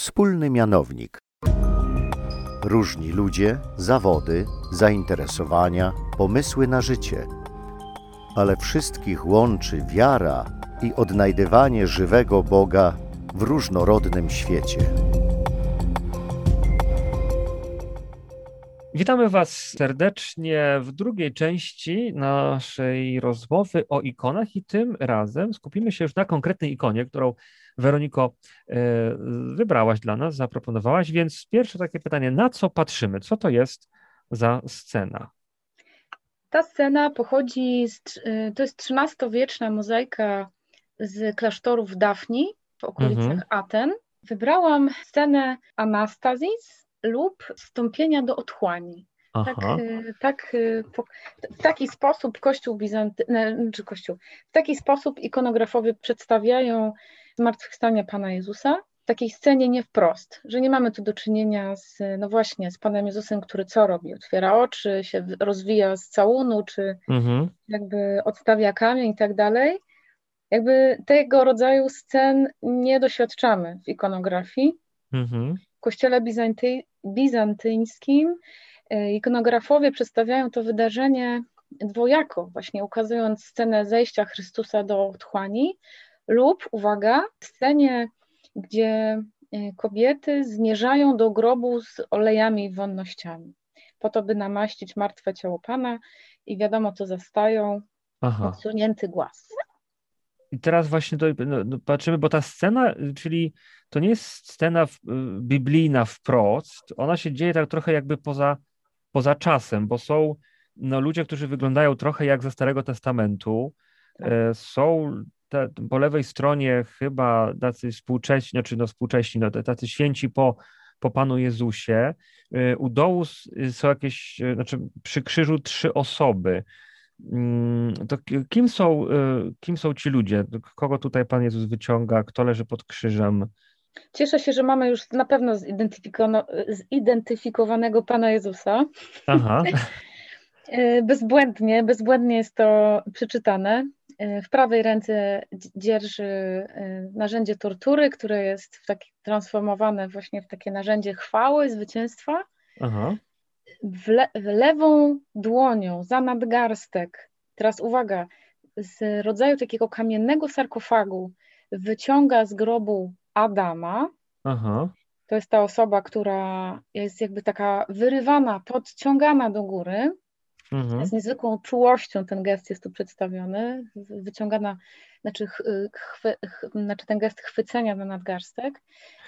wspólny mianownik. Różni ludzie, zawody, zainteresowania, pomysły na życie, ale wszystkich łączy wiara i odnajdywanie żywego Boga w różnorodnym świecie. Witamy Was serdecznie w drugiej części naszej rozmowy o ikonach i tym razem skupimy się już na konkretnej ikonie, którą Weroniko e, wybrałaś dla nas, zaproponowałaś, więc pierwsze takie pytanie, na co patrzymy? Co to jest za scena? Ta scena pochodzi, z, e, to jest XIII-wieczna mozaika z klasztorów Dafni w okolicach mhm. Aten. Wybrałam scenę Anastazis lub wstąpienia do otchłani. Tak, e, tak, w taki sposób Kościół Bizantyjski, czy Kościół, w taki sposób ikonografowie przedstawiają zmartwychwstania Pana Jezusa w takiej scenie nie wprost, że nie mamy tu do czynienia z, no właśnie, z Panem Jezusem, który co robi? Otwiera oczy, się rozwija z całunu, czy mhm. jakby odstawia kamień i tak dalej. Jakby tego rodzaju scen nie doświadczamy w ikonografii. Mhm. W kościele bizanty, bizantyńskim ikonografowie przedstawiają to wydarzenie dwojako, właśnie ukazując scenę zejścia Chrystusa do otchłani, lub, uwaga, scenie, gdzie e, kobiety zmierzają do grobu z olejami i wonnościami, po to, by namaścić martwe ciało Pana i wiadomo, co zastają, Aha. odsunięty głaz. I teraz właśnie to, no, no, patrzymy, bo ta scena, czyli to nie jest scena w, y, biblijna wprost, ona się dzieje tak trochę jakby poza, poza czasem, bo są no, ludzie, którzy wyglądają trochę jak ze Starego Testamentu, tak. e, są te, po lewej stronie chyba tacy współcześni, znaczy no współcześni, no tacy święci po, po Panu Jezusie. Y, u dołu są jakieś, y, znaczy przy krzyżu trzy osoby. Mm, to kim są, kim są ci ludzie? Kogo tutaj Pan Jezus wyciąga? Kto leży pod krzyżem? Cieszę się, że mamy już na pewno zidentyfikowanego Pana Jezusa. Aha. Bezbłędnie, bezbłędnie jest to przeczytane. W prawej ręce dzierży e, narzędzie tortury, które jest w taki, transformowane właśnie w takie narzędzie chwały, zwycięstwa. Aha. W, le, w lewą dłonią za nadgarstek, teraz uwaga, z rodzaju takiego kamiennego sarkofagu wyciąga z grobu Adama. Aha. To jest ta osoba, która jest jakby taka wyrywana, podciągana do góry. Mhm. Z niezwykłą czułością ten gest jest tu przedstawiony, wyciągana, znaczy, chwy, ch, znaczy ten gest chwycenia na nadgarstek.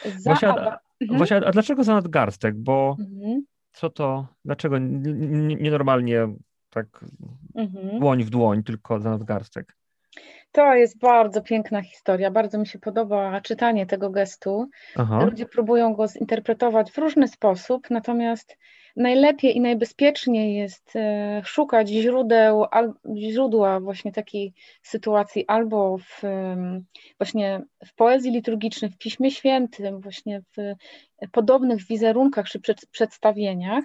Za właśnie, a, mhm. właśnie, a dlaczego za nadgarstek? Bo mhm. co to, dlaczego nienormalnie tak mhm. dłoń w dłoń, tylko za nadgarstek? To jest bardzo piękna historia. Bardzo mi się podoba czytanie tego gestu. Aha. Ludzie próbują go zinterpretować w różny sposób, natomiast najlepiej i najbezpieczniej jest e, szukać źródeł, źródła właśnie takiej sytuacji albo w, właśnie w poezji liturgicznej, w Piśmie Świętym, właśnie w podobnych wizerunkach czy przedstawieniach.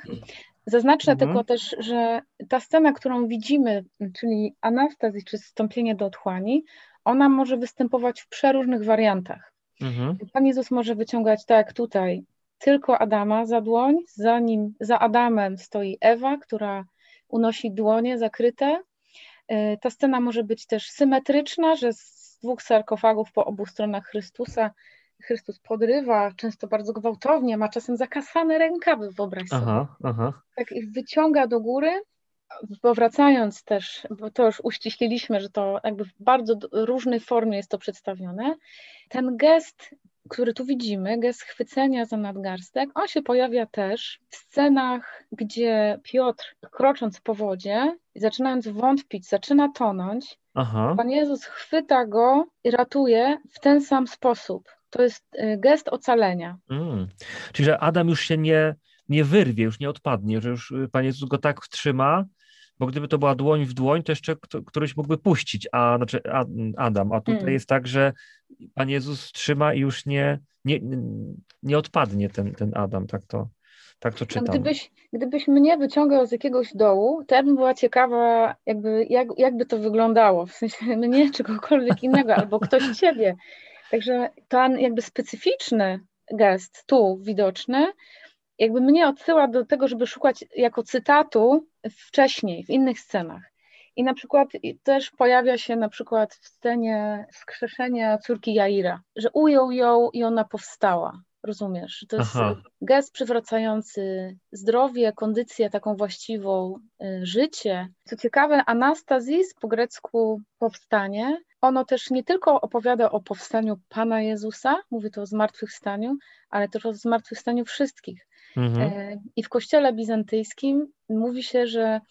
Zaznaczę mhm. tylko też, że ta scena, którą widzimy, czyli anastazji czy zstąpienie do otchłani, ona może występować w przeróżnych wariantach. Mhm. Pan Jezus może wyciągać tak tutaj tylko Adama za dłoń, za nim, za Adamem stoi Ewa, która unosi dłonie zakryte. E, ta scena może być też symetryczna, że z dwóch sarkofagów po obu stronach Chrystusa Chrystus podrywa, często bardzo gwałtownie, ma czasem zakasane rękawy, wyobraź sobie. Aha, aha. Tak ich wyciąga do góry, powracając też, bo to już uściśliliśmy, że to jakby w bardzo różnej formie jest to przedstawione, ten gest który tu widzimy, gest chwycenia za nadgarstek, on się pojawia też w scenach, gdzie Piotr, krocząc po wodzie zaczynając wątpić, zaczyna tonąć, Aha. Pan Jezus chwyta go i ratuje w ten sam sposób. To jest y, gest ocalenia. Mm. Czyli, że Adam już się nie, nie wyrwie, już nie odpadnie, że już y, Pan Jezus go tak trzyma, bo gdyby to była dłoń w dłoń, to jeszcze któryś mógłby puścić, a znaczy Adam, a tutaj mm. jest tak, że Pan Jezus trzyma i już nie, nie, nie odpadnie ten, ten Adam, tak to, tak to czytam. Gdybyś, gdybyś mnie wyciągał z jakiegoś dołu, to ja bym była ciekawa, jakby, jak, jakby to wyglądało, w sensie mnie czy kogokolwiek innego, albo ktoś ciebie. Także ten jakby specyficzny gest tu widoczny, jakby mnie odsyła do tego, żeby szukać jako cytatu wcześniej, w innych scenach. I na przykład też pojawia się na przykład w scenie wskrzeszenia córki Jaira, że ujął ją i ona powstała. Rozumiesz? To jest Aha. gest przywracający zdrowie, kondycję taką właściwą, y, życie. Co ciekawe, Anastazis po grecku powstanie, ono też nie tylko opowiada o powstaniu Pana Jezusa, mówi to o zmartwychwstaniu, ale też o zmartwychwstaniu wszystkich. Mhm. E, I w kościele bizantyjskim mówi się, że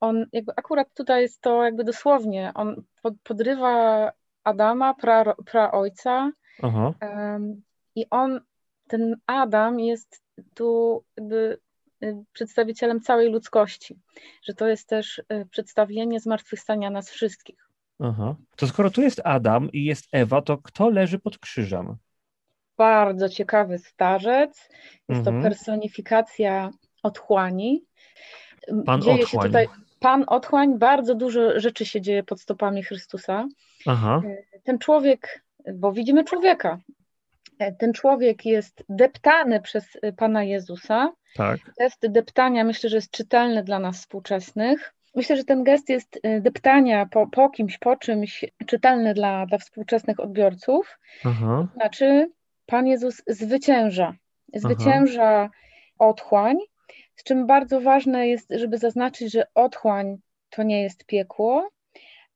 on jakby akurat tutaj jest to jakby dosłownie, on podrywa Adama, pra, pra ojca um, i on, ten Adam jest tu jakby y, przedstawicielem całej ludzkości, że to jest też y, przedstawienie zmartwychwstania nas wszystkich. Aha. To skoro tu jest Adam i jest Ewa, to kto leży pod krzyżem? Bardzo ciekawy starzec. Jest mhm. to personifikacja otchłani. Pan dzieje otchłań. Się tutaj, Pan otchłań, bardzo dużo rzeczy się dzieje pod stopami Chrystusa. Aha. Ten człowiek, bo widzimy człowieka, ten człowiek jest deptany przez Pana Jezusa. Tak. Gest deptania myślę, że jest czytelny dla nas współczesnych. Myślę, że ten gest jest e, deptania po, po kimś, po czymś czytelny dla, dla współczesnych odbiorców. Aha. Znaczy, Pan Jezus zwycięża. Zwycięża Aha. otchłań, z czym bardzo ważne jest, żeby zaznaczyć, że otchłań to nie jest piekło,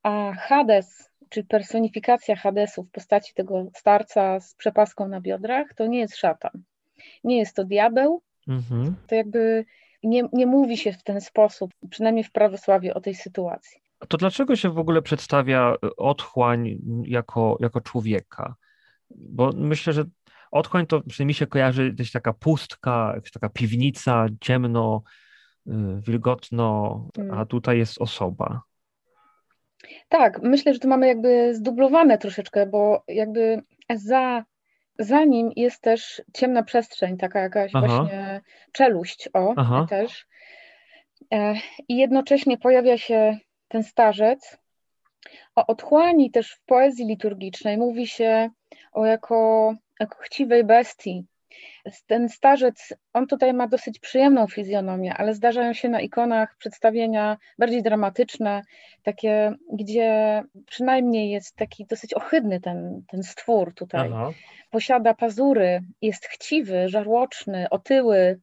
a Hades, czy personifikacja Hadesu w postaci tego starca z przepaską na biodrach, to nie jest szatan. Nie jest to diabeł. Mhm. To jakby nie, nie mówi się w ten sposób, przynajmniej w prawosławie, o tej sytuacji. To dlaczego się w ogóle przedstawia otchłań jako, jako człowieka? Bo myślę, że Otchłań to przynajmniej się kojarzy gdzieś taka pustka, jakaś taka piwnica, ciemno, y, wilgotno, a mm. tutaj jest osoba. Tak, myślę, że tu mamy jakby zdublowane troszeczkę, bo jakby za, za nim jest też ciemna przestrzeń, taka jakaś Aha. właśnie czeluść, o, Aha. też. E, I jednocześnie pojawia się ten starzec. O otchłani też w poezji liturgicznej mówi się o jako chciwej bestii. Ten starzec, on tutaj ma dosyć przyjemną fizjonomię, ale zdarzają się na ikonach przedstawienia bardziej dramatyczne, takie, gdzie przynajmniej jest taki dosyć ohydny ten, ten stwór tutaj. Aha. Posiada pazury, jest chciwy, żarłoczny, otyły,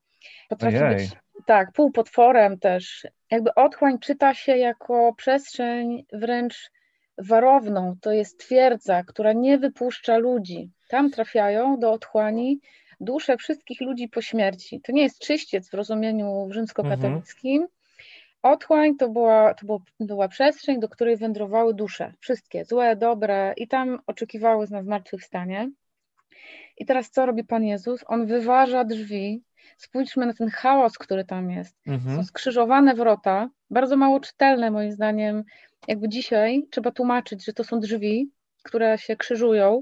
potrafi Ojej. być tak, półpotworem też. Jakby otchłań czyta się jako przestrzeń wręcz warowną, to jest twierdza, która nie wypuszcza ludzi. Tam trafiają do otchłani dusze wszystkich ludzi po śmierci. To nie jest czyściec w rozumieniu rzymskokatolickim. Mhm. Otchłań to była, to była przestrzeń, do której wędrowały dusze, wszystkie, złe, dobre, i tam oczekiwały na zmartwychwstanie. I teraz co robi Pan Jezus? On wyważa drzwi. Spójrzmy na ten chaos, który tam jest. Mhm. Są skrzyżowane wrota, bardzo mało czytelne moim zdaniem. Jakby dzisiaj trzeba tłumaczyć, że to są drzwi, które się krzyżują,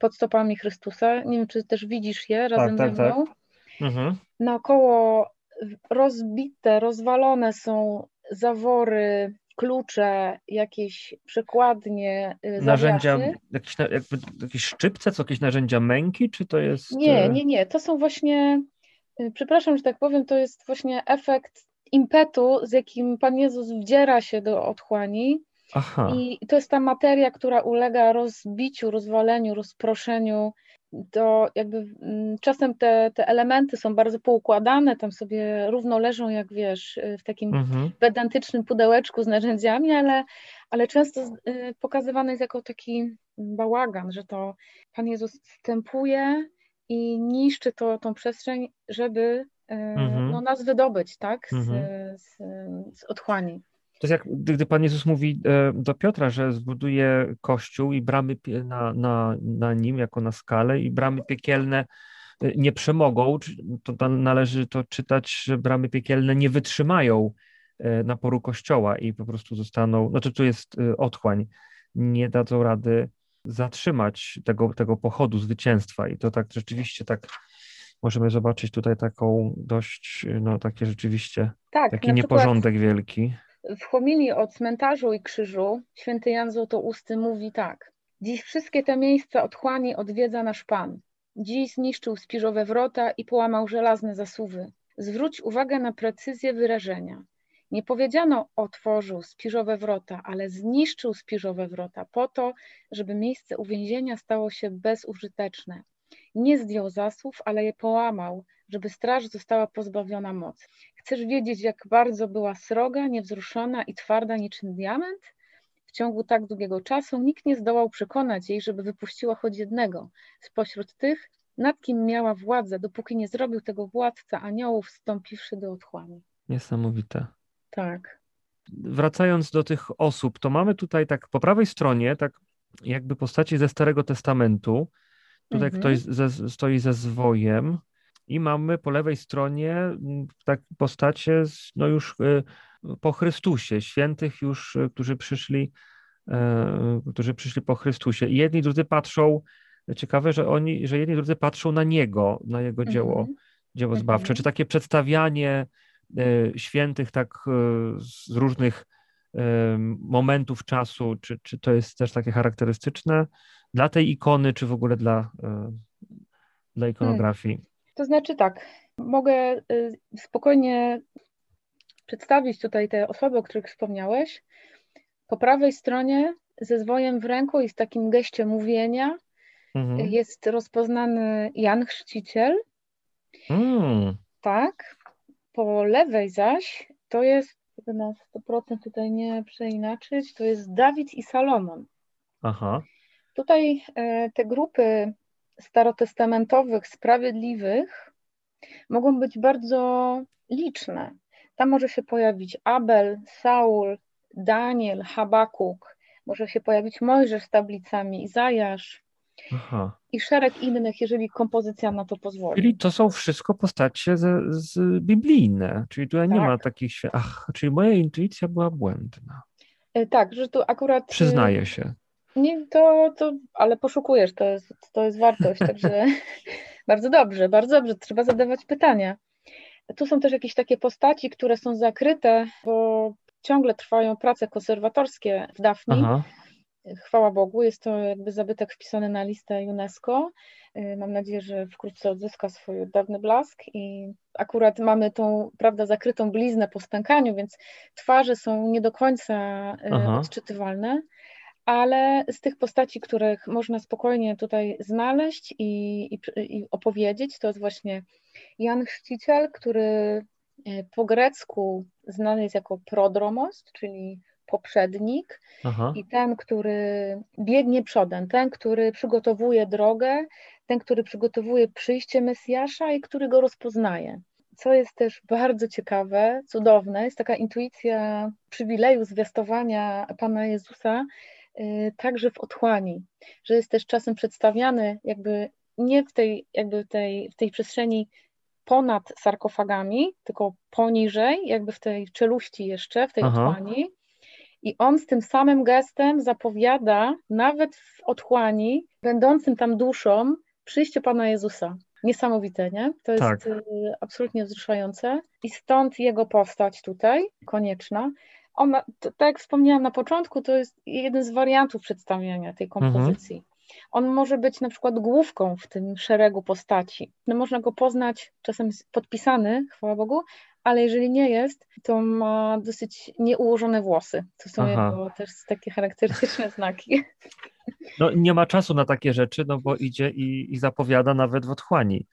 pod stopami Chrystusa. Nie wiem, czy też widzisz je razem tak, tak, ze mną. Tak. Mhm. Naokoło rozbite, rozwalone są zawory, klucze, jakieś przekładnie, y, Narzędzia, jakieś, jakby, jakieś szczypce, co jakieś narzędzia męki, czy to jest... Nie, y, nie, nie, to są właśnie, y, przepraszam, że tak powiem, to jest właśnie efekt impetu, z jakim Pan Jezus wdziera się do otchłani Aha. I to jest ta materia, która ulega rozbiciu, rozwaleniu, rozproszeniu. To jakby mm, czasem te, te elementy są bardzo poukładane, tam sobie równo leżą, jak wiesz, w takim mhm. pedantycznym pudełeczku z narzędziami, ale, ale często y, pokazywany jest jako taki bałagan, że to Pan Jezus wstępuje i niszczy to, tą przestrzeń, żeby y, mhm. no, nas wydobyć, tak, z, mhm. z, z otchłani. To jest jak gdy Pan Jezus mówi e, do Piotra, że zbuduje kościół i bramy na, na, na nim, jako na skalę, i bramy piekielne e, nie przemogą. To należy to czytać, że bramy piekielne nie wytrzymają e, naporu kościoła i po prostu zostaną, znaczy tu jest otchłań, nie dadzą rady zatrzymać tego, tego pochodu zwycięstwa. I to tak rzeczywiście tak możemy zobaczyć tutaj taką dość, no takie rzeczywiście, tak, taki nieporządek wielki. W homilii o cmentarzu i krzyżu święty Jan Złotousty mówi tak. Dziś wszystkie te miejsca otchłani odwiedza nasz Pan. Dziś zniszczył spiżowe wrota i połamał żelazne zasuwy. Zwróć uwagę na precyzję wyrażenia. Nie powiedziano otworzył spiżowe wrota, ale zniszczył spiżowe wrota po to, żeby miejsce uwięzienia stało się bezużyteczne. Nie zdjął zasłów, ale je połamał, żeby straż została pozbawiona mocy. Chcesz wiedzieć, jak bardzo była sroga, niewzruszona i twarda niczym diament? W ciągu tak długiego czasu nikt nie zdołał przekonać jej, żeby wypuściła choć jednego spośród tych, nad kim miała władzę, dopóki nie zrobił tego władca aniołów, wstąpiwszy do otchłani. Niesamowite. Tak. Wracając do tych osób, to mamy tutaj tak po prawej stronie, tak jakby postaci ze Starego Testamentu. Tutaj mhm. ktoś ze, stoi ze zwojem i mamy po lewej stronie tak postacie z, no już y, po Chrystusie, świętych już, y, którzy przyszli, e, którzy przyszli po Chrystusie. I jedni drudzy patrzą, ciekawe, że oni, że jedni drudzy patrzą na Niego, na Jego dzieło, -hmm. dzieło zbawcze. Mm -hmm. Czy takie przedstawianie e, świętych tak e, z różnych momentów czasu, czy, czy to jest też takie charakterystyczne dla tej ikony, czy w ogóle dla, dla ikonografii? To znaczy tak, mogę spokojnie przedstawić tutaj te osoby, o których wspomniałeś. Po prawej stronie ze zwojem w ręku i z takim geście mówienia mhm. jest rozpoznany Jan Chrzciciel. Mm. Tak. Po lewej zaś to jest, żeby na 100% tutaj nie przeinaczyć, to jest Dawid i Salomon. Aha. Tutaj e, te grupy starotestamentowych, sprawiedliwych mogą być bardzo liczne. Tam może się pojawić Abel, Saul, Daniel, Habakuk, może się pojawić Mojżesz z tablicami, Izajasz Aha. i szereg innych, jeżeli kompozycja na to pozwoli. Czyli to są wszystko postacie z, z biblijne, czyli tutaj tak. nie ma takich... Ach, czyli moja intuicja była błędna. E, tak, że tu akurat... E, Przyznaję się. Nie, to, to, ale poszukujesz, to jest, to jest wartość, także bardzo dobrze, bardzo dobrze, trzeba zadawać pytania. Tu są też jakieś takie postaci, które są zakryte, bo ciągle trwają prace konserwatorskie w Dafni. Aha. Chwała Bogu, jest to jakby zabytek wpisany na listę UNESCO. Y, mam nadzieję, że wkrótce odzyska swój dawny blask i akurat mamy tą, prawda, zakrytą bliznę po stękaniu, więc twarze są nie do końca y, Aha. odczytywalne, ale z tych postaci, których można spokojnie tutaj znaleźć i, i, i opowiedzieć, to jest właśnie Jan Chrzciciel, który e, po grecku znany jest jako prodromos, czyli poprzednik, Aha. i ten, który biegnie przodem, ten, który przygotowuje drogę, ten, który przygotowuje przyjście Mesjasza i który go rozpoznaje. Co jest też bardzo ciekawe, cudowne, jest taka intuicja przywileju zwiastowania Pana Jezusa, także w otchłani, że jest też czasem przedstawiany jakby nie w tej, jakby tej, w tej przestrzeni ponad sarkofagami, tylko poniżej, jakby w tej czeluści jeszcze, w tej Aha. otchłani. I on z tym samym gestem zapowiada, nawet w otchłani, będącym tam duszą, przyjście Pana Jezusa. Niesamowite, nie? To jest tak. Y, absolutnie wzruszające. I stąd jego postać tutaj, konieczna. Ona, tak jak wspomniałam na początku, to jest jeden z wariantów przedstawiania tej mhm. kompozycji. Mhm. On może być na przykład główką w tym szeregu postaci. No można go poznać, czasem jest podpisany, chwała Bogu, ale jeżeli nie jest, to ma dosyć nieułożone włosy. To są jego też takie charakterystyczne znaki. No nie ma czasu na takie rzeczy, no bo idzie i, i zapowiada nawet w otchłani.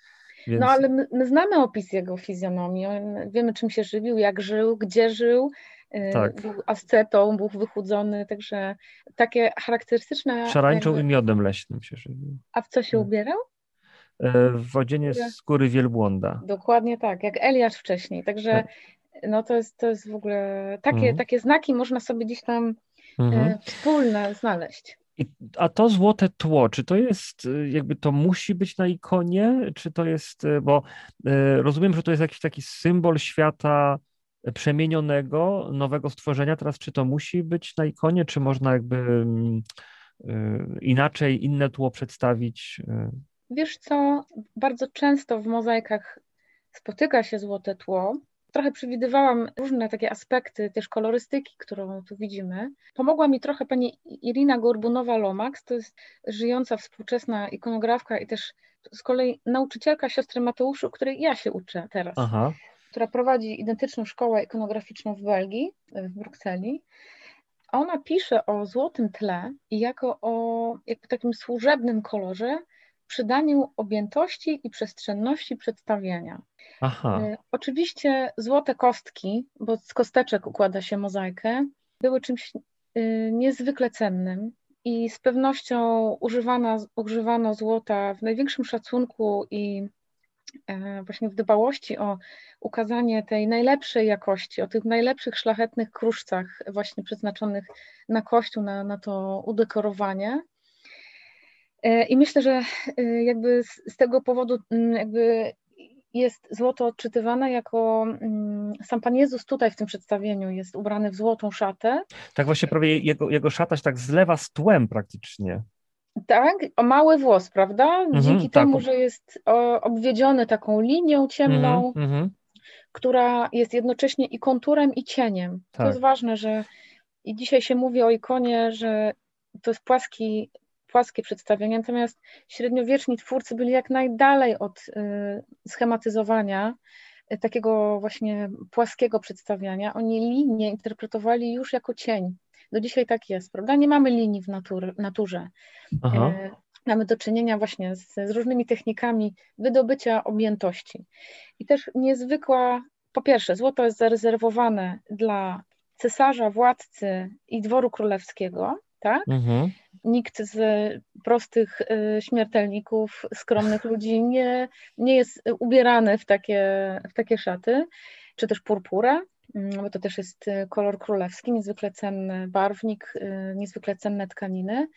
Więc... No ale my, my, znamy opis jego fizjonomii, wiemy czym się żywił, jak żył, gdzie żył, tak. był ascetą, był wychudzony, także takie charakterystyczne... Szarańczą jakby... i miodem leśnym się żywił. A w co się tak. ubierał? E, w odzienie skóry wielbłąda. Dokładnie tak, jak Eliasz wcześniej, także tak. no to jest, to jest w ogóle, takie, mhm. takie znaki można sobie gdzieś tam e, mhm. wspólne znaleźć. I, a to złote tło, czy to jest, e, jakby to musi być na ikonie, czy to jest, bo rozumiem, że to jest jakiś taki symbol świata przemienionego, nowego stworzenia. Teraz czy to musi być na ikonie, czy można jakby mm, y, inaczej, inne tło przedstawić? Y? Wiesz co, bardzo często w mozaikach spotyka się złote tło. trochę przewidywałam różne takie aspekty też kolorystyki, którą tu widzimy. Pomogła mi trochę pani Irina Gorbunowa-Lomax, to jest żyjąca współczesna ikonografka i też z kolei nauczycielka siostry Mateuszu, której ja się uczę teraz, Aha. Która prowadzi identyczną szkołę ikonograficzną w Belgii, w Brukseli. Ona pisze o złotym tle i jako o jakby takim służebnym kolorze przydaniu objętości i przestrzenności przedstawienia. Aha. Y, oczywiście złote kostki, bo z kosteczek układa się mozaikę, były czymś y, niezwykle cennym i z pewnością używana, używano złota w największym szacunku i e, właśnie w dbałości o ukazanie tej najlepszej jakości, o tych najlepszych szlachetnych kruszcach właśnie przeznaczonych na kościół, na, na to udekorowanie. E, I myślę, że e, jakby z tego powodu mm, jakby jest złoto odczytywane jako mm, sam Pan Jezus tutaj w tym przedstawieniu jest ubrany w złotą szatę. Tak właśnie prawie jego, jego szata się tak zlewa z tłem praktycznie. Tak, o mały włos, prawda? Mhm, Dzięki tak. temu, że jest obwiedziony taką linią ciemną, mhm, mhm. która jest jednocześnie i konturem, i cieniem. Tak. To jest ważne, że i dzisiaj się mówi o ikonie, że to jest płaski płaskie przedstawienie, natomiast średniowieczni twórcy byli jak najdalej od y, schematyzowania y, takiego właśnie płaskiego przedstawiania. Oni linię interpretowali już jako cień. Do dzisiaj tak jest, prawda? Nie mamy linii w natur, naturze. Aha. Y, mamy do czynienia właśnie z, z różnymi technikami wydobycia objętości. I też niezwykła, po pierwsze, złoto jest zarezerwowane dla cesarza, władcy i dworu królewskiego, tak? Mhm. Nikt z prostych y, śmiertelników, skromnych ludzi nie, nie jest ubierany w takie, w takie szaty, czy też purpura, mm, bo to też jest y, kolor królewski, niezwykle cenny barwnik, y, niezwykle cenne tkaniny.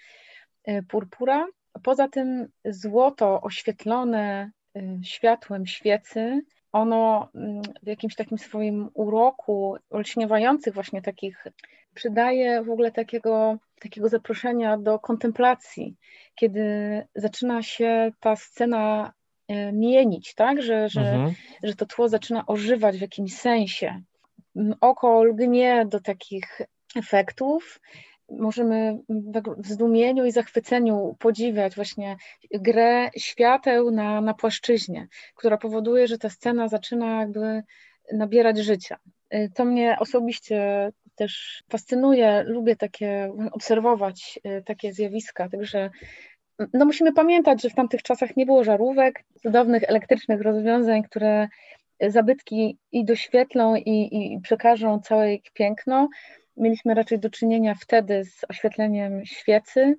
Purpura. Poza tym złoto oświetlone światłem świecy, ono mm, w jakimś takim swoim uroku, olśniewających właśnie takich przydaje w ogóle takiego, takiego zaproszenia do kontemplacji, kiedy zaczyna się ta scena mienić, tak? że, że, mhm. że to tło zaczyna ożywać w jakimś sensie. Oko lgnie do takich efektów. Możemy w zdumieniu i zachwyceniu podziwiać właśnie grę świateł na, na płaszczyźnie, która powoduje, że ta scena zaczyna jakby nabierać życia. E, to mnie osobiście też fascynuje, lubię takie obserwować y, takie zjawiska, także no musimy pamiętać, że w tamtych czasach nie było żarówek, cudownych elektrycznych rozwiązań, które zabytki i doświetlą i, i przekażą całe ich piękno. Mieliśmy raczej do czynienia wtedy z oświetleniem świecy, y,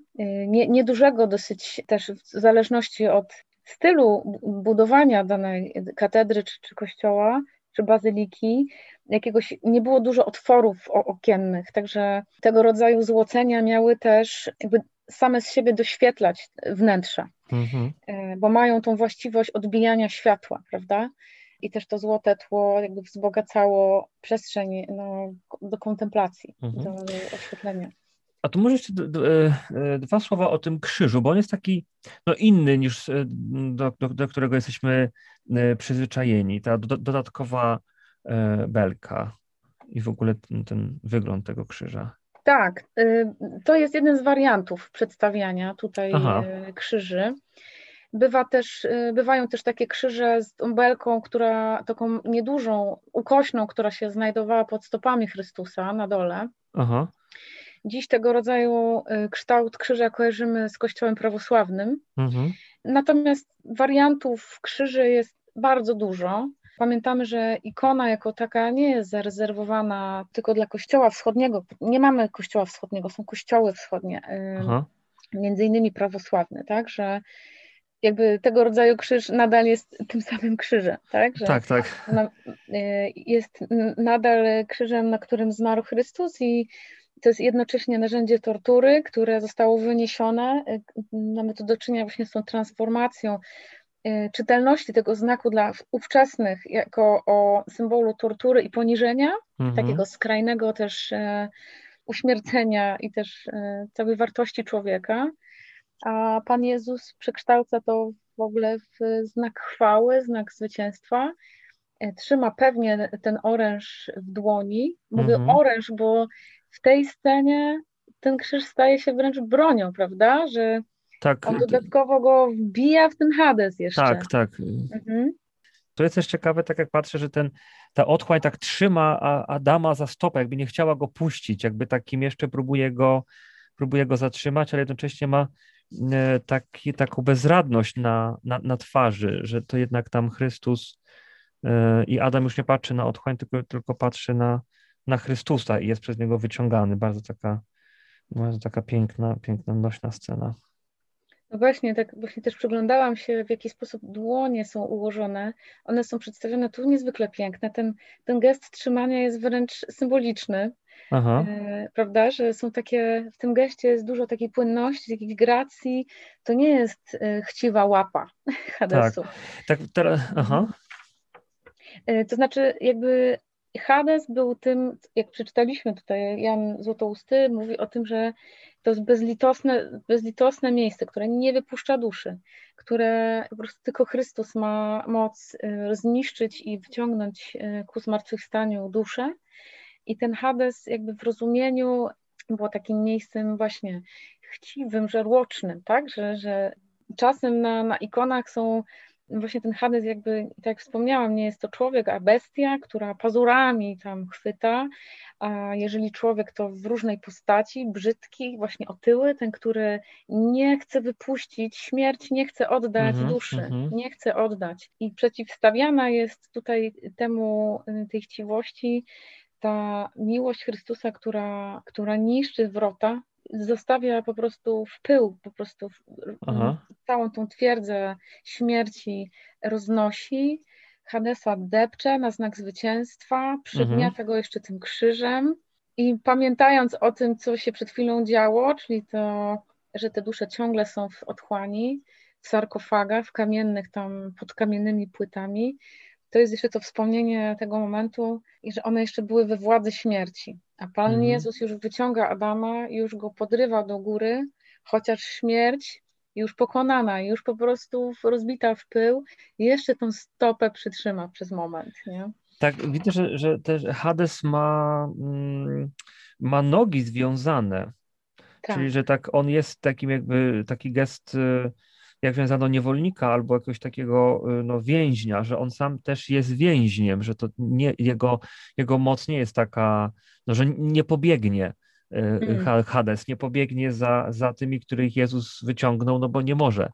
nie, niedużego dosyć też w zależności od stylu budowania danej katedry czy, czy kościoła, czy bazyliki, jakiegoś, nie było dużo otworów okiennych, także tego rodzaju złocenia miały też jakby same z siebie doświetlać wnętrza, mhm. E, bo mają tą właściwość odbijania światła, prawda? I też to złote tło jakby wzbogacało przestrzeń no, do kontemplacji, mhm. do oświetlenia. A tu może jeszcze e, e, dwa słowa o tym krzyżu, bo on jest taki no, inny niż do, do, do którego jesteśmy przyzwyczajeni. Ta dodatkowa E, belka i w ogóle ten, ten wygląd tego krzyża. Tak, y, to jest jeden z wariantów przedstawiania tutaj Aha. Krzyży. Bywa też, y, bywają też takie krzyże z tą belką, która taką niedużą, ukośną, która się znajdowała pod stopami Chrystusa na dole. Aha. Dziś tego rodzaju kształt krzyża kojarzymy z kościołem prawosławnym. Mhm. Natomiast wariantów krzyży jest bardzo dużo. Pamiętamy, że ikona jako taka nie jest zarezerwowana tylko dla kościoła wschodniego. Nie mamy kościoła wschodniego, są kościoły wschodnie, Aha. między innymi prawosławne, tak, że jakby tego rodzaju krzyż nadal jest tym samym krzyżem, tak? Że tak, tak. Y, jest nadal krzyżem, na którym zmarł Chrystus i to jest jednocześnie narzędzie tortury, które zostało wyniesione. Y, mamy tu do czynienia właśnie z tą transformacją Y, czytelności tego znaku dla ówczesnych jako o symbolu tortury i poniżenia, mhm. takiego skrajnego też e, uśmiercenia i też e, całej wartości człowieka. A Pan Jezus przekształca to w ogóle w znak chwały, znak zwycięstwa. trzyma pewnie ten oręż w dłoni. Mówię mhm. oręż, bo w tej scenie ten krzyż staje się wręcz bronią, prawda? Że tak. on dodatkowo go wbija w ten Hades jeszcze. Tak, tak. Mhm. To jest też ciekawe, tak jak patrzę, że ten, ta otchłań tak trzyma Adama za stopę, jakby nie chciała go puścić, jakby takim jeszcze próbuje go, próbuje go zatrzymać, ale jednocześnie ma e, taki, taką bezradność na, na, na twarzy, że to jednak tam Chrystus e, i Adam już nie patrzy na otchłań, tylko, tylko patrzy na, na Chrystusa i jest przez niego wyciągany. Bardzo taka, bardzo taka piękna, piękna, nośna scena. No właśnie, tak właśnie też przyglądałam się, w jaki sposób dłonie są ułożone. One są przedstawione tu niezwykle piękne. Ten, ten gest trzymania jest wręcz symboliczny. Aha. E, prawda, że są takie, w tym geście jest dużo takiej płynności, jakiejś gracji. To nie jest e, chciwa łapa Hadesu. Tak, tak teraz, aha. E, to znaczy, jakby Hades był tym, jak przeczytaliśmy tutaj, Jan Złotousty mówi o tym, że to jest bezlitosne, bezlitosne miejsce, które nie wypuszcza duszy, które po prostu tylko Chrystus ma moc zniszczyć i wyciągnąć ku zmartwychwstaniu duszę. I ten Hades jakby w rozumieniu było takim miejscem właśnie chciwym, żarłocznym, tak? że, że czasem na, na ikonach są właśnie ten Hades jakby, tak jak wspomniałam, nie jest to człowiek, a bestia, która pazurami tam chwyta, a jeżeli człowiek to w różnej postaci, brzydki, właśnie otyły, ten, który nie chce wypuścić śmierć, nie chce oddać mm -hmm, duszy, mm -hmm. nie chce oddać. I przeciwstawiana jest tutaj temu, tej chciwości ta miłość Chrystusa, która, która niszczy wrota, zostawia po prostu w pył, po prostu Aha. całą tą twierdzę śmierci roznosi. Hadesa depcze na znak zwycięstwa, przygniata mhm. go jeszcze tym krzyżem i pamiętając o tym, co się przed chwilą działo, czyli to, że te dusze ciągle są w otchłani, w sarkofagach, w kamiennych tam, pod kamiennymi płytami, to jest jeszcze to wspomnienie tego momentu, i że one jeszcze były we władzy śmierci. A Pan mhm. Jezus już wyciąga Adama, już go podrywa do góry, chociaż śmierć już pokonana, już po prostu rozbita w pył, jeszcze tą stopę przytrzyma przez moment. Nie? Tak, widzę, że, że też Hades ma, mm, ma nogi związane. Tak. Czyli, że tak on jest takim jakby taki gest y, jak wiązano niewolnika albo jakiegoś takiego y, no, więźnia, że on sam też jest więźniem, że to nie, jego, jego moc nie jest taka, no, że nie pobiegnie. Y, mm. Hades nie pobiegnie za, za tymi, których Jezus wyciągnął, no bo nie może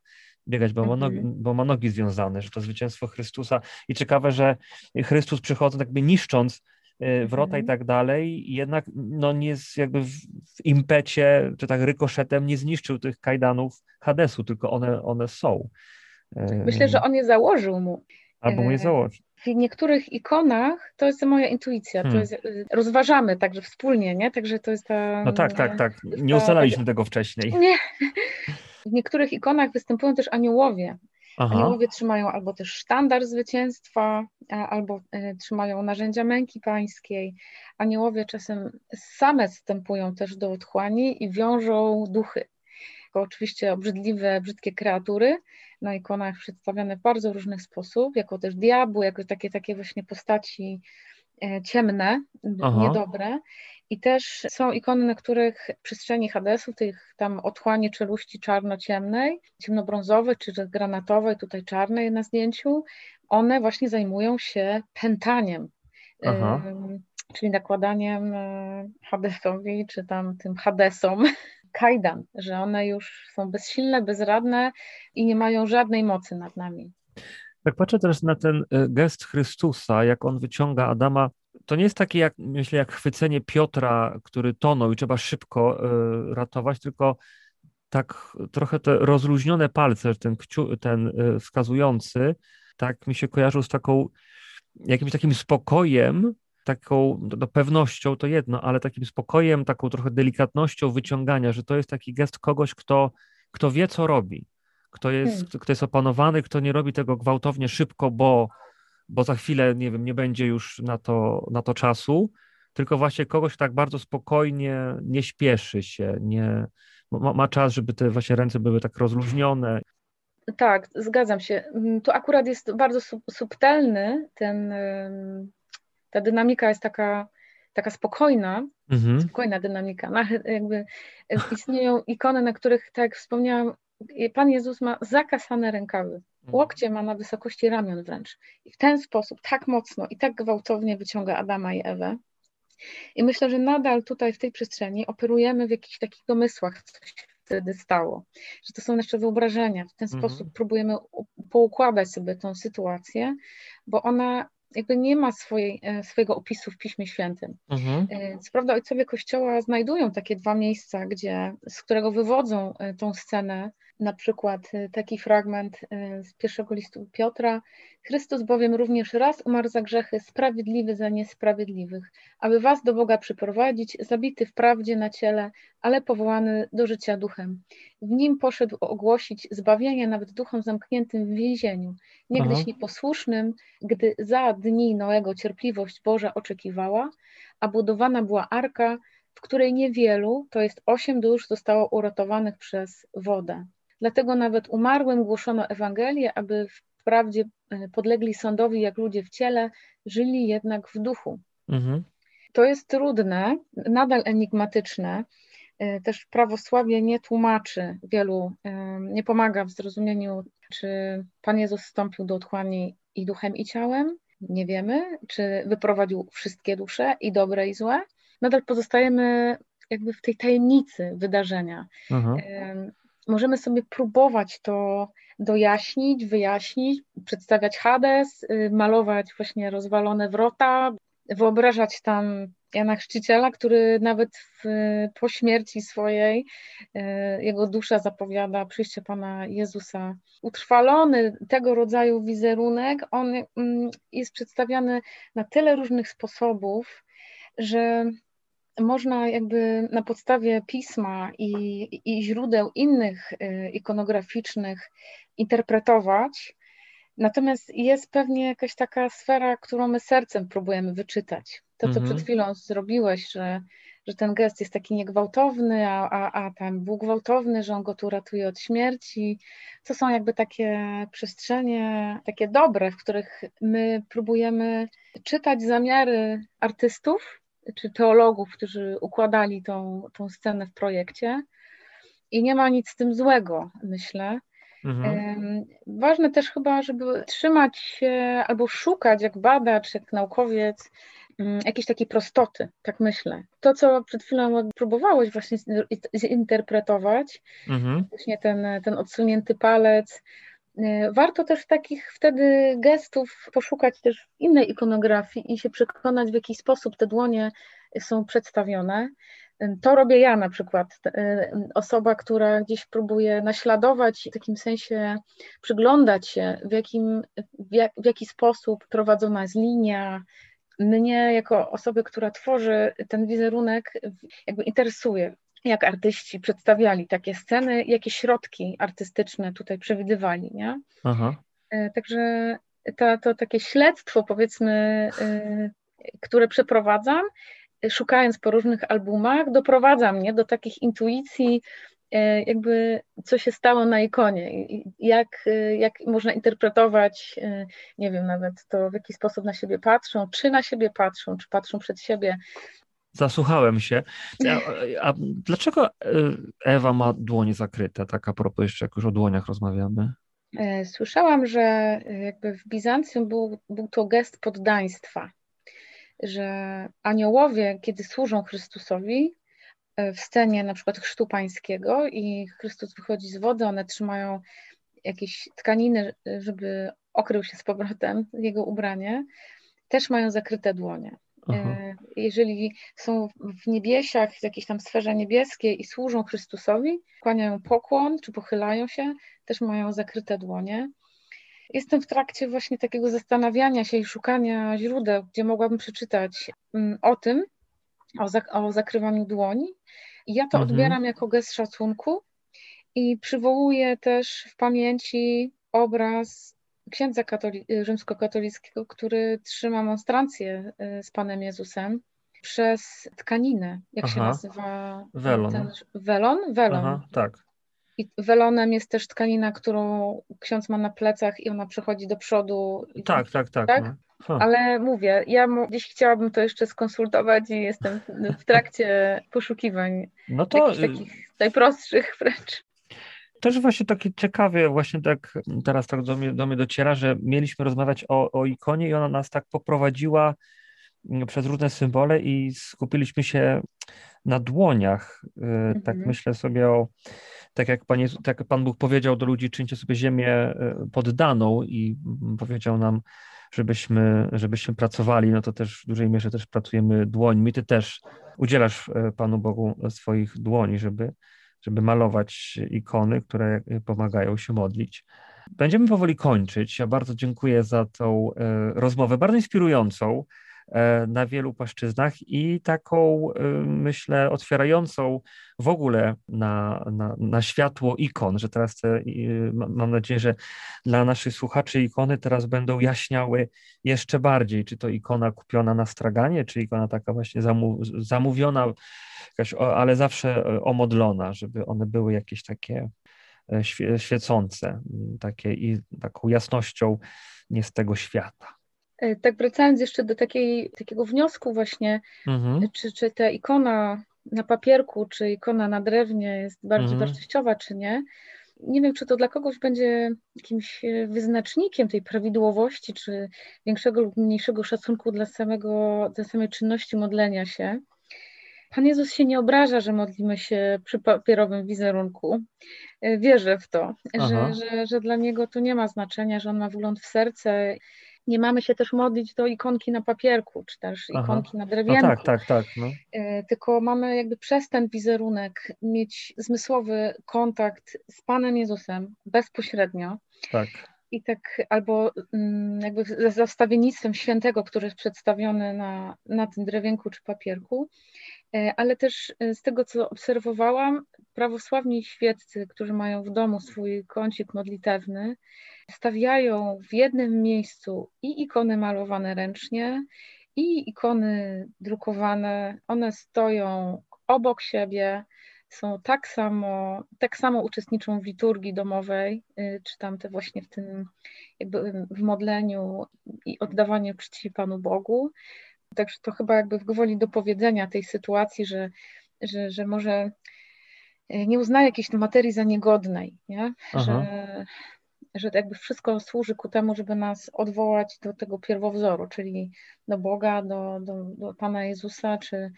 biegać, bo ma, nogi, mhm. bo ma nogi związane, że to zwycięstwo Chrystusa. I ciekawe, że Chrystus przychodząc, jakby niszcząc wrota i mhm. tak dalej, jednak no nie jest jakby w, w impecie, czy tak rykoszetem nie zniszczył tych kajdanów Hadesu, tylko one, one są. Y, Myślę, że on je założył mu. Albo mu je y, założył. W niektórych ikonach, to jest moja intuicja, hmm. to jest, rozważamy także wspólnie, nie? Także to jest ta... No tak, tak, tak. Nie ustalaliśmy tego wcześniej. Nie. W niektórych ikonach występują też aniołowie. Aniołowie trzymają albo też sztandar zwycięstwa, albo e, trzymają narzędzia męki pańskiej. Aniołowie czasem same wstępują też do otchłani i wiążą duchy. To oczywiście obrzydliwe, brzydkie kreatury, na ikonach przedstawiane w bardzo różnych sposób, jako też diabły, jako takie, takie właśnie postaci ciemne, Aha. niedobre. I też są ikony, na których przestrzeni Hadesu, tych tam otchłani czeluści czarno-ciemnej, ciemnobrązowej czy granatowej, tutaj czarnej na zdjęciu, one właśnie zajmują się pętaniem. Aha. czyli nakładaniem e, Hadesowi, czy tam tym Hadesom kajdan, że one już są bezsilne, bezradne i nie mają żadnej mocy nad nami. Jak patrzę teraz na ten e, gest Chrystusa, jak on wyciąga Adama. To nie jest takie, jak myślę, jak chwycenie Piotra, który tonął i trzeba szybko y, ratować, tylko tak trochę te rozluźnione palce, ten, ten y, wskazujący, tak mi się kojarzył z taką, jakimś takim spokojem, taką no, pewnością to jedno, ale takim spokojem, taką trochę delikatnością wyciągania, że to jest taki gest kogoś, kto, kto wie, co robi, kto jest, hmm. kto jest opanowany, kto nie robi tego gwałtownie szybko, bo bo za chwilę, nie wiem, nie będzie już na to, na to czasu, tylko właśnie kogoś tak bardzo spokojnie, nie śpieszy się, nie, ma, ma czas, żeby te właśnie ręce były tak rozluźnione. Tak, zgadzam się. Mm, tu akurat jest bardzo subtelny ten, ta dynamika jest taka, taka spokojna, mhm. spokojna dynamika. Jakby istnieją ikony, na których, tak jak wspomniałam, Pan Jezus ma zakasane rękawy. Mhm. Łokcie ma na wysokości ramion wręcz. I w ten sposób tak mocno i tak gwałtownie wyciąga Adama i Ewę. I myślę, że nadal tutaj w tej przestrzeni operujemy w jakichś takich domysłach, co się wtedy stało. Że to są nasze wyobrażenia. W ten mhm. sposób próbujemy poukładać sobie tą sytuację, bo ona jakby nie ma swojej, e, swojego opisu w Piśmie Świętym. Mhm. E, co prawda ojcowie Kościoła znajdują takie dwa miejsca, gdzie, z którego wywodzą e, tą scenę na przykład y, taki fragment y, z pierwszego listu Piotra. Chrystus bowiem również raz umarł za grzechy, sprawiedliwy za niesprawiedliwych, aby was do Boga przyprowadzić, zabity w prawdzie na ciele, ale powołany do życia duchem. W nim poszedł ogłosić zbawienie nawet duchom zamkniętym w więzieniu, niegdyś Aha. nieposłusznym, gdy za dni Noego cierpliwość Boża oczekiwała, a budowana była arka, w której niewielu, to jest osiem dusz, zostało uratowanych przez wodę. Dlatego nawet umarłym głoszono Ewangelię, aby wprawdzie e, podlegli sądowi jak ludzie w ciele, żyli jednak w duchu. Mhm. To jest trudne, nadal enigmatyczne. E, też prawosławie nie tłumaczy wielu, e, nie pomaga w zrozumieniu, czy Pan Jezus wstąpił do otchłani i duchem, i ciałem. Nie wiemy, czy wyprowadził wszystkie dusze, i dobre, i złe. Nadal pozostajemy jakby w tej tajemnicy wydarzenia. Mhm możemy sobie próbować to dojaśnić, wyjaśnić, przedstawiać Hades, y, malować właśnie rozwalone wrota, wyobrażać tam Jana Chrzciciela, który nawet w, po śmierci swojej y, jego dusza zapowiada przyjście Pana Jezusa. Utrwalony tego rodzaju wizerunek, on mm, jest przedstawiany na tyle różnych sposobów, że można jakby na podstawie pisma i, i źródeł innych y, ikonograficznych interpretować, natomiast jest pewnie jakaś taka sfera, którą my sercem próbujemy wyczytać. To, co mhm. przed chwilą zrobiłeś, że, że ten gest jest taki niegwałtowny, a, a, a ten był gwałtowny, że on go tu ratuje od śmierci. To są jakby takie przestrzenie, takie dobre, w których my próbujemy czytać zamiary artystów, czy teologów, którzy układali tą, tą scenę w projekcie. I nie ma nic z tym złego, myślę. Mhm. Ważne też chyba, żeby trzymać się albo szukać, jak badacz, jak naukowiec, mm, jakiejś takiej prostoty, tak myślę. To, co przed chwilą próbowałeś właśnie zinterpretować, mhm. właśnie ten, ten odsunięty palec, warto też takich wtedy gestów poszukać też w innej ikonografii i się przekonać, w jaki sposób te dłonie są przedstawione. E, to robię ja na przykład. E, osoba, która gdzieś próbuje naśladować, w takim sensie przyglądać się, w, jakim, w, jak, w jaki sposób prowadzona jest linia. Mnie, jako osoby, która tworzy ten wizerunek, jakby interesuje, jak artyści przedstawiali takie sceny, jakie środki artystyczne tutaj przewidywali, nie? Aha. E, także to, to takie śledztwo, powiedzmy, e, które przeprowadzam, szukając po różnych albumach, doprowadza mnie do takich intuicji, e, jakby co się stało na ikonie, jak, jak można interpretować, nie wiem nawet to, w jaki sposób na siebie patrzą, czy na siebie patrzą, czy patrzą przed siebie, Zasłuchałem się. A, a, dlaczego e, Ewa ma dłonie zakryte? Tak a propos jeszcze, jak już o dłoniach rozmawiamy. E, słyszałam, że e, jakby w Bizancjum był, był to gest poddaństwa, że aniołowie, kiedy służą Chrystusowi, w scenie na przykład chrztu pańskiego i Chrystus wychodzi z wody, one trzymają jakieś tkaniny, żeby okrył się z powrotem jego ubranie, też mają zakryte dłonie. Aha. E, jeżeli są w niebiesiach, w jakiejś tam sferze niebieskiej i służą Chrystusowi, kłaniają pokłon czy pochylają się, też mają zakryte dłonie. Jestem w trakcie właśnie takiego zastanawiania się i szukania źródeł, gdzie mogłabym przeczytać mm, o tym, o, zak o zakrywaniu dłoni. I ja to mhm. odbieram jako gest szacunku i przywołuję też w pamięci obraz księdza katoli- rzymskokatolickiego, który trzyma monstrancję y, z Panem Jezusem przez tkaninę, jak Aha. się nazywa? Welon. Ten, welon? Welon. Aha, tak. I welonem jest też tkanina, którą ksiądz ma na plecach i ona przechodzi do przodu. Tak, tak, tak. tak? No. Ale mówię, ja gdzieś chciałabym to jeszcze skonsultować i jestem w trakcie poszukiwań no to... takich najprostszych wręcz. Też właśnie takie ciekawe, właśnie tak teraz tak do mnie, do mnie dociera, że mieliśmy rozmawiać o, o ikonie i ona nas tak poprowadziła mm, przez różne symbole i skupiliśmy się na dłoniach. Y, tak mhm. myślę sobie o, tak jak, Pan, tak Pan Bóg powiedział do ludzi, czyńcie sobie ziemię y, poddaną i powiedział nam, żebyśmy, żebyśmy pracowali, no to też w dużej mierze też pracujemy dłońmi. Ty też udzielasz y, Panu Bogu swoich dłoni, żeby, żeby malować ikony, które pomagają się modlić. Będziemy powoli kończyć. Ja bardzo dziękuję za tą rozmowę, bardzo inspirującą. E, na wielu płaszczyznach i taką, e, myślę, otwierającą w ogóle na, na, na światło ikon, że teraz te, mam nadzieję, że dla naszych słuchaczy ikony teraz będą jaśniały jeszcze bardziej, czy to ikona kupiona na straganie, czy ikona taka właśnie zamówiona, jakaś, ale zawsze e, omodlona, żeby one były jakieś takie świecące, takie i taką jasnością nie z tego świata. E, tak wracając jeszcze do takiej, takiego wniosku właśnie, mhm. czy, czy ta ikona na papierku, czy ikona na drewnie jest bardziej mhm. wartościowa, czy nie. Nie wiem, czy to dla kogoś będzie jakimś e, wyznacznikiem tej prawidłowości, czy większego lub mniejszego szacunku dla, samego, dla samej czynności modlenia się. Pan Jezus się nie obraża, że modlimy się przy papierowym wizerunku. E, wierzę w to, że, że, że dla Niego to nie ma znaczenia, że On ma wgląd w serce nie mamy się też modlić do ikonki na papierku, czy też Aha. ikonki na drewienku. No tak, tak, tak. No. E, tylko mamy jakby przez ten wizerunek mieć zmysłowy kontakt z Panem Jezusem bezpośrednio. Tak. I tak albo mm, jakby ze zastawiennictwem świętego, który jest przedstawiony na, na tym drewienku czy papierku, ale też e, z tego, co obserwowałam, prawosławni świeccy, którzy mają w domu swój kącik modlitewny, stawiają w jednym miejscu i ikony malowane ręcznie, i ikony drukowane. One stoją obok siebie, są tak samo, tak samo uczestniczą w liturgii domowej, y, czy tam te właśnie w tym jakby w modleniu i oddawaniu czci Panu Bogu. Także to chyba jakby gwoli do powiedzenia tej sytuacji, że, że, że może y, nie uznaje jakiejś materii za niegodnej, nie? że że jakby wszystko służy ku temu, żeby nas odwołać do tego pierwowzoru, czyli do Boga, do, do, do Pana Jezusa czy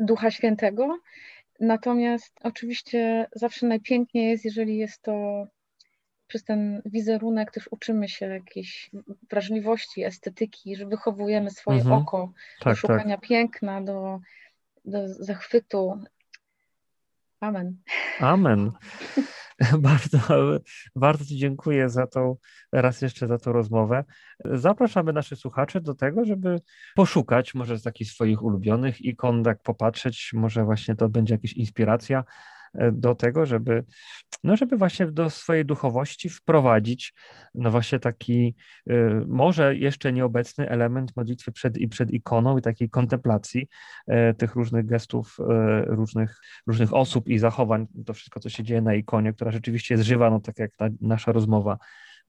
Ducha Świętego. Natomiast oczywiście zawsze najpiękniej jest, jeżeli jest to przez ten wizerunek też uczymy się jakiejś wrażliwości, estetyki, że wychowujemy swoje mhm. oko tak, do szukania tak. piękna, do, do zachwytu. Amen. Amen. Bardzo, bardzo Ci dziękuję za tą, raz jeszcze za tą rozmowę. Zapraszamy naszych słuchaczy do tego, żeby poszukać może z takich swoich ulubionych ikon, tak popatrzeć, może właśnie to będzie jakaś inspiracja do tego, żeby, no żeby właśnie do swojej duchowości wprowadzić no właśnie taki e, może jeszcze nieobecny element modlitwy przed i przed ikoną i takiej kontemplacji e, tych różnych gestów, różnych, różnych osób i zachowań, to wszystko, co się dzieje na ikonie, która rzeczywiście jest żywa, no tak jak ta nasza rozmowa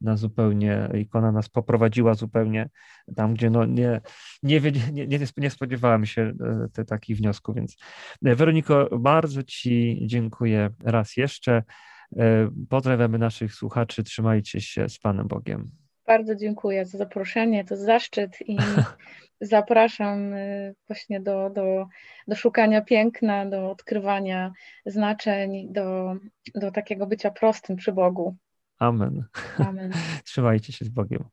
na zupełnie, ikona nas poprowadziła zupełnie tam, gdzie no nie, nie, nie, nie, nie spodziewałem się e, te, takich wniosków, więc e, Weroniko, bardzo Ci dziękuję raz jeszcze. E, pozdrawiamy naszych słuchaczy, trzymajcie się z Panem Bogiem. Bardzo dziękuję za zaproszenie, to zaszczyt i zapraszam właśnie do, do, do szukania piękna, do odkrywania znaczeń, do, do takiego bycia prostym przy Bogu. Amen. Amen. Trzymajcie się z Bogiem.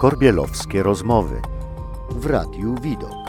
Korbielowskie rozmowy w Radiu Widok.